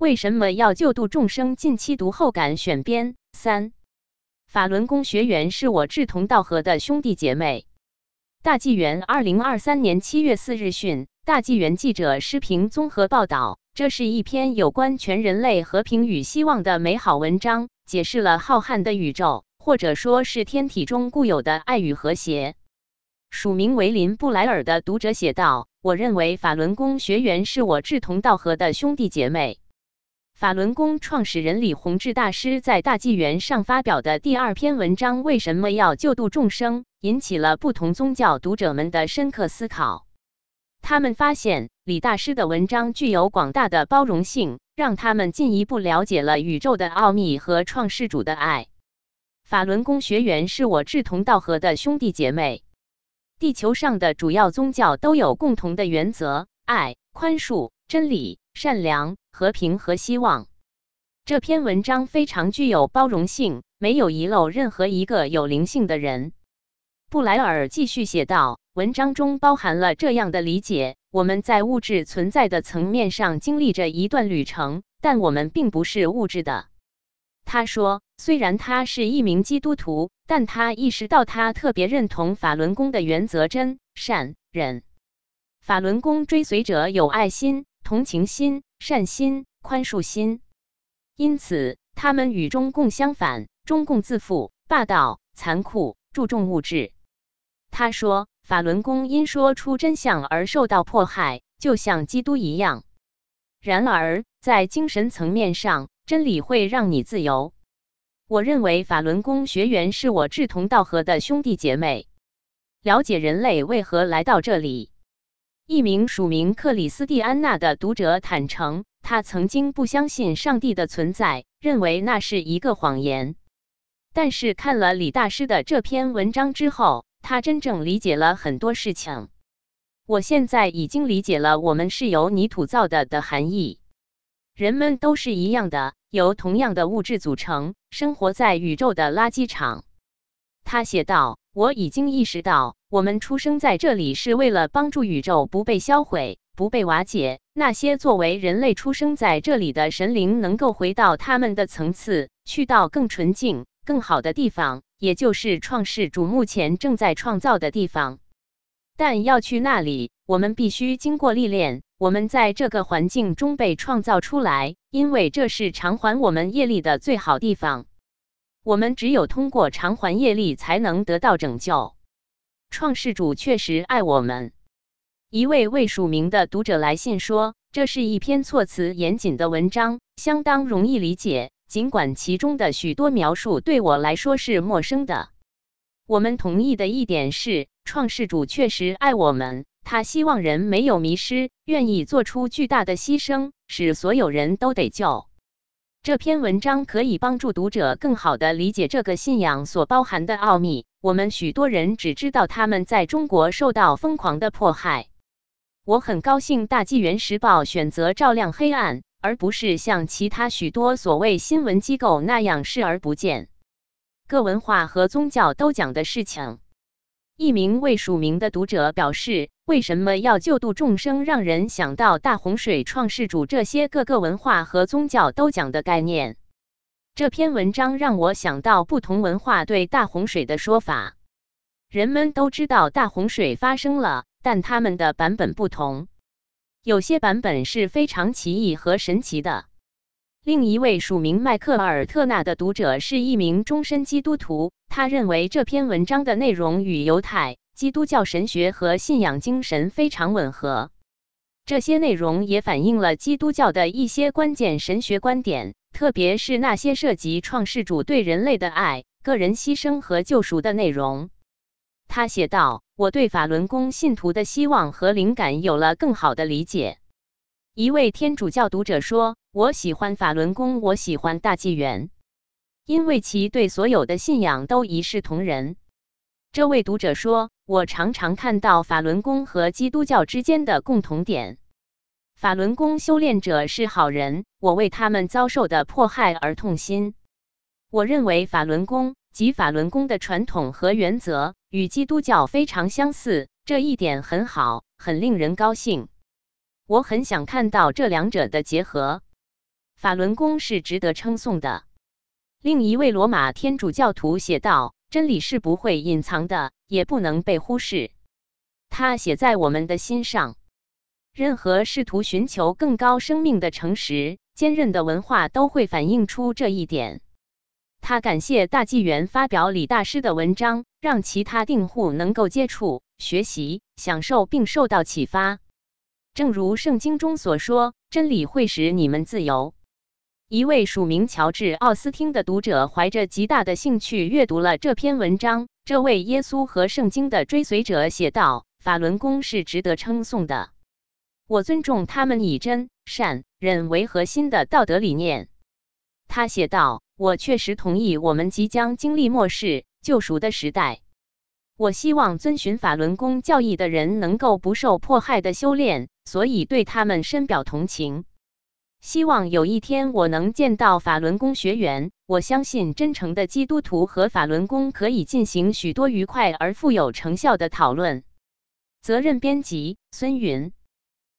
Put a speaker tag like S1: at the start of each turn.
S1: 为什么要救度众生？近期读后感选编三。法轮功学员是我志同道合的兄弟姐妹。大纪元二零二三年七月四日讯，大纪元记者施平综合报道，这是一篇有关全人类和平与希望的美好文章，解释了浩瀚的宇宙，或者说是天体中固有的爱与和谐。署名为林布莱尔的读者写道：“我认为法轮功学员是我志同道合的兄弟姐妹。”法轮功创始人李洪志大师在大纪元上发表的第二篇文章《为什么要救度众生》，引起了不同宗教读者们的深刻思考。他们发现李大师的文章具有广大的包容性，让他们进一步了解了宇宙的奥秘和创世主的爱。法轮功学员是我志同道合的兄弟姐妹。地球上的主要宗教都有共同的原则：爱、宽恕、真理。善良、和平和希望。这篇文章非常具有包容性，没有遗漏任何一个有灵性的人。布莱尔继续写道：“文章中包含了这样的理解：我们在物质存在的层面上经历着一段旅程，但我们并不是物质的。”他说：“虽然他是一名基督徒，但他意识到他特别认同法轮功的原则：真、善、忍。法轮功追随者有爱心。”同情心、善心、宽恕心，因此他们与中共相反。中共自负、霸道、残酷，注重物质。他说，法轮功因说出真相而受到迫害，就像基督一样。然而，在精神层面上，真理会让你自由。我认为法轮功学员是我志同道合的兄弟姐妹。了解人类为何来到这里。一名署名克里斯蒂安娜的读者坦诚，他曾经不相信上帝的存在，认为那是一个谎言。但是看了李大师的这篇文章之后，他真正理解了很多事情。我现在已经理解了“我们是由泥土造的”的含义。人们都是一样的，由同样的物质组成，生活在宇宙的垃圾场。他写道：“我已经意识到。”我们出生在这里是为了帮助宇宙不被销毁、不被瓦解。那些作为人类出生在这里的神灵，能够回到他们的层次，去到更纯净、更好的地方，也就是创世主目前正在创造的地方。但要去那里，我们必须经过历练。我们在这个环境中被创造出来，因为这是偿还我们业力的最好地方。我们只有通过偿还业力，才能得到拯救。创世主确实爱我们。一位未署名的读者来信说：“这是一篇措辞严谨的文章，相当容易理解，尽管其中的许多描述对我来说是陌生的。”我们同意的一点是，创世主确实爱我们，他希望人没有迷失，愿意做出巨大的牺牲，使所有人都得救。这篇文章可以帮助读者更好地理解这个信仰所包含的奥秘。我们许多人只知道他们在中国受到疯狂的迫害。我很高兴《大纪元时报》选择照亮黑暗，而不是像其他许多所谓新闻机构那样视而不见。各文化和宗教都讲的事情。一名未署名的读者表示：“为什么要救度众生？”让人想到大洪水创世主这些各个文化和宗教都讲的概念。这篇文章让我想到不同文化对大洪水的说法。人们都知道大洪水发生了，但他们的版本不同。有些版本是非常奇异和神奇的。另一位署名迈克尔特纳的读者是一名终身基督徒。他认为这篇文章的内容与犹太、基督教神学和信仰精神非常吻合。这些内容也反映了基督教的一些关键神学观点，特别是那些涉及创世主对人类的爱、个人牺牲和救赎的内容。他写道：“我对法轮功信徒的希望和灵感有了更好的理解。”一位天主教读者说：“我喜欢法轮功，我喜欢大纪元。”因为其对所有的信仰都一视同仁。这位读者说：“我常常看到法轮功和基督教之间的共同点。法轮功修炼者是好人，我为他们遭受的迫害而痛心。我认为法轮功及法轮功的传统和原则与基督教非常相似，这一点很好，很令人高兴。我很想看到这两者的结合。”法轮功是值得称颂的。另一位罗马天主教徒写道：“真理是不会隐藏的，也不能被忽视。它写在我们的心上。任何试图寻求更高生命的诚实、坚韧的文化都会反映出这一点。”他感谢大纪元发表李大师的文章，让其他订户能够接触、学习、享受并受到启发。正如圣经中所说：“真理会使你们自由。”一位署名乔治·奥斯汀的读者怀着极大的兴趣阅读了这篇文章。这位耶稣和圣经的追随者写道：“法轮功是值得称颂的。我尊重他们以真、善、忍为核心的道德理念。”他写道：“我确实同意，我们即将经历末世救赎的时代。我希望遵循法轮功教义的人能够不受迫害的修炼，所以对他们深表同情。”希望有一天我能见到法轮功学员。我相信真诚的基督徒和法轮功可以进行许多愉快而富有成效的讨论。责任编辑：孙云。